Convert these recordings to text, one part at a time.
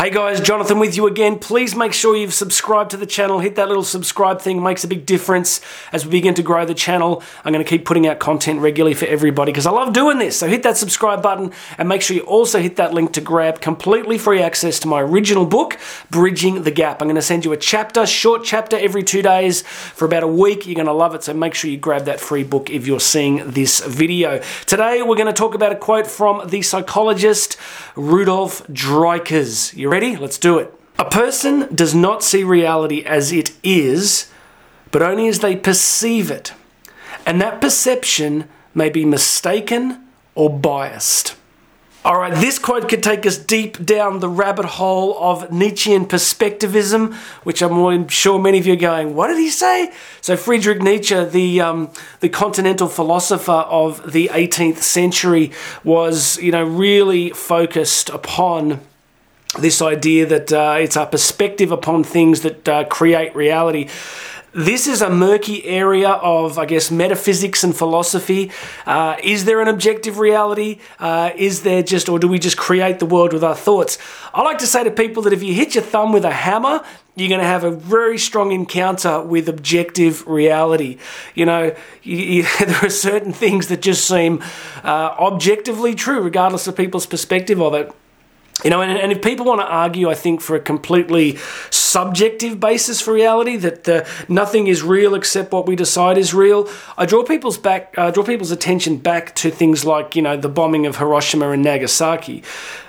Hey guys, Jonathan with you again. Please make sure you've subscribed to the channel. Hit that little subscribe thing, it makes a big difference as we begin to grow the channel. I'm going to keep putting out content regularly for everybody because I love doing this. So hit that subscribe button and make sure you also hit that link to grab completely free access to my original book, Bridging the Gap. I'm going to send you a chapter, short chapter every two days for about a week. You're going to love it. So make sure you grab that free book if you're seeing this video. Today, we're going to talk about a quote from the psychologist Rudolf Dreikurs. Ready? Let's do it. A person does not see reality as it is, but only as they perceive it. And that perception may be mistaken or biased. All right, this quote could take us deep down the rabbit hole of Nietzschean perspectivism, which I'm sure many of you are going, what did he say? So Friedrich Nietzsche, the um, the continental philosopher of the 18th century, was you know really focused upon this idea that uh, it's our perspective upon things that uh, create reality. This is a murky area of, I guess, metaphysics and philosophy. Uh, is there an objective reality? Uh, is there just, or do we just create the world with our thoughts? I like to say to people that if you hit your thumb with a hammer, you're going to have a very strong encounter with objective reality. You know, you, you, there are certain things that just seem uh, objectively true, regardless of people's perspective of it. You know, and, and, if people want to argue, I think, for a completely subjective basis for reality, that nothing is real except what we decide is real, I draw people's back, uh, draw people's attention back to things like, you know, the bombing of Hiroshima and Nagasaki.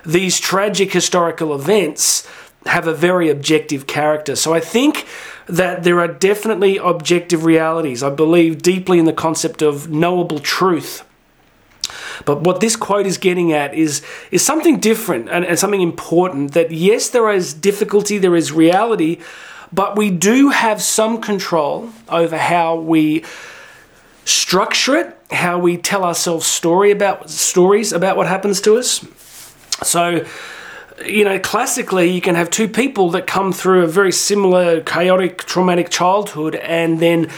These tragic historical events have a very objective character. So I think that there are definitely objective realities. I believe deeply in the concept of knowable truth but what this quote is getting at is, is something different and, and something important that yes, there is difficulty, there is reality, but we do have some control over how we structure it, how we tell ourselves story about stories about what happens to us. So, you know, classically, you can have two people that come through a very similar chaotic, traumatic childhood, and then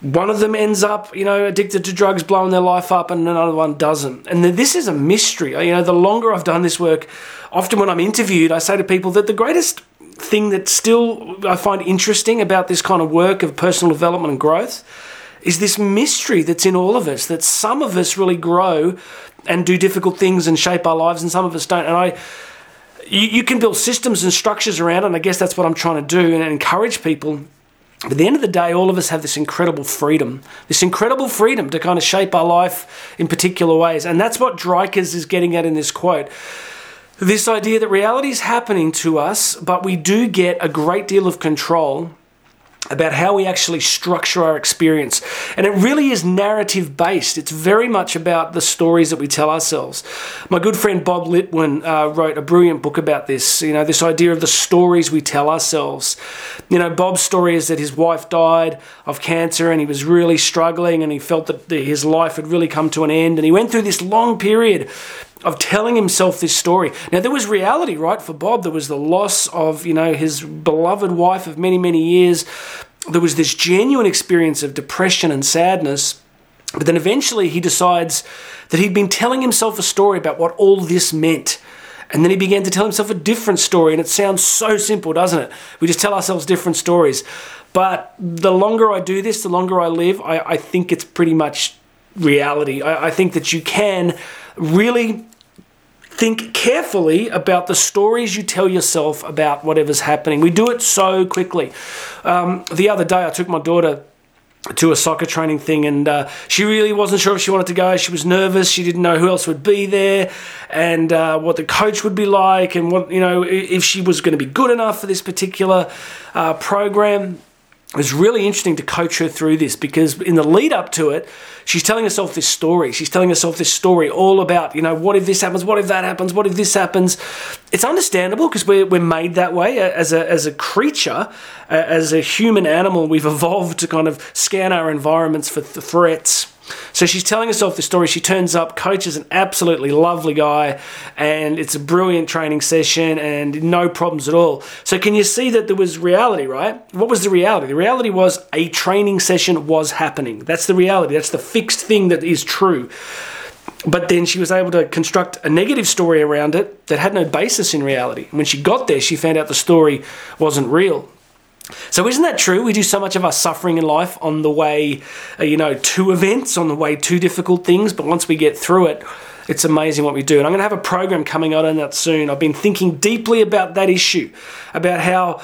one of them ends up, you know, addicted to drugs, blowing their life up, and another one doesn't. And this is a mystery. You know, the longer I've done this work, often when I'm interviewed, I say to people that the greatest thing that still I find interesting about this kind of work of personal development and growth is this mystery that's in all of us. That some of us really grow and do difficult things and shape our lives, and some of us don't. And I. You, you can build systems and structures around and I guess that's what I'm trying to do and encourage people but at the end of the day, all of us have this incredible freedom, this incredible freedom to kind of shape our life in particular ways. And that's what Dreikurs is getting at in this quote. This idea that reality is happening to us, but we do get a great deal of control about how we actually structure our experience. And it really is narrative based. It's very much about the stories that we tell ourselves. My good friend Bob Litwin uh, wrote a brilliant book about this, you know, this idea of the stories we tell ourselves. You know, Bob's story is that his wife died of cancer and he was really struggling and he felt that his life had really come to an end. And he went through this long period of telling himself this story. Now there was reality, right, for Bob. There was the loss of, you know, his beloved wife of many, many years. There was this genuine experience of depression and sadness. But then eventually he decides that he'd been telling himself a story about what all this meant. And then he began to tell himself a different story. And it sounds so simple, doesn't it? We just tell ourselves different stories. But the longer I do this, the longer I live, I, I think it's pretty much reality. I, I think that you can really think carefully about the stories you tell yourself about whatever's happening. We do it so quickly. Um, the other day, I took my daughter to a soccer training thing and uh, she really wasn't sure if she wanted to go she was nervous she didn't know who else would be there and uh, what the coach would be like and what you know if she was going to be good enough for this particular uh, program it was really interesting to coach her through this because in the lead up to it, she's telling herself this story. She's telling herself this story all about, you know, what if this happens? What if that happens? What if this happens? It's understandable because we're, we're made that way as a, as a creature, as a human animal. We've evolved to kind of scan our environments for th- threats so she's telling herself the story. She turns up. Coach is an absolutely lovely guy, and it's a brilliant training session, and no problems at all. So can you see that there was reality, right? What was the reality? The reality was a training session was happening. That's the reality. That's the fixed thing that is true. but then she was able to construct a negative story around it that had no basis in reality. When she got there, she found out the story wasn't real. So isn't that true? We do so much of our suffering in life on the way, uh, you know, to events, on the way to difficult things, but once we get through it, it's amazing what we do. And I'm going to have a program coming out on that soon. I've been thinking deeply about that issue, about how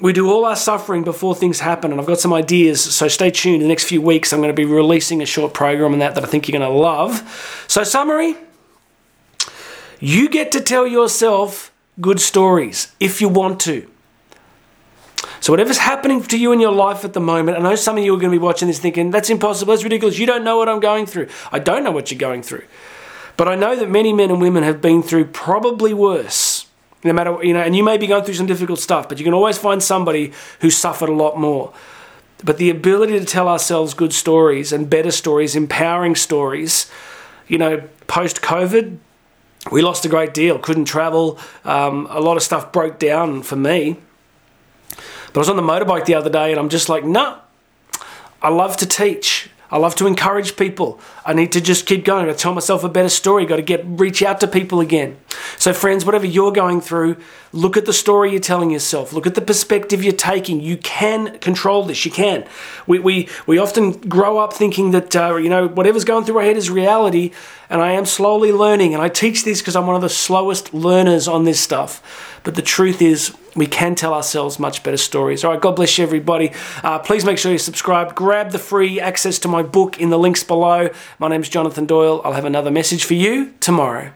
we do all our suffering before things happen, and I've got some ideas. So stay tuned. In the next few weeks, I'm going to be releasing a short program on that that I think you're going to love. So, summary you get to tell yourself good stories if you want to. So, whatever's happening to you in your life at the moment, I know some of you are going to be watching this thinking, that's impossible, that's ridiculous, you don't know what I'm going through. I don't know what you're going through. But I know that many men and women have been through probably worse. No matter, you know, and you may be going through some difficult stuff, but you can always find somebody who suffered a lot more. But the ability to tell ourselves good stories and better stories, empowering stories, you know, post COVID, we lost a great deal, couldn't travel, um, a lot of stuff broke down for me. But I was on the motorbike the other day and I'm just like, nah, I love to teach. I love to encourage people. I need to just keep going. I tell myself a better story. Got to get reach out to people again. So, friends, whatever you're going through, look at the story you're telling yourself. Look at the perspective you're taking. You can control this. You can. We we we often grow up thinking that uh, you know whatever's going through our head is reality, and I am slowly learning. And I teach this because I'm one of the slowest learners on this stuff. But the truth is, we can tell ourselves much better stories. All right, God bless you, everybody. Uh, please make sure you subscribe. Grab the free access to my book in the links below. My name's Jonathan Doyle. I'll have another message for you tomorrow.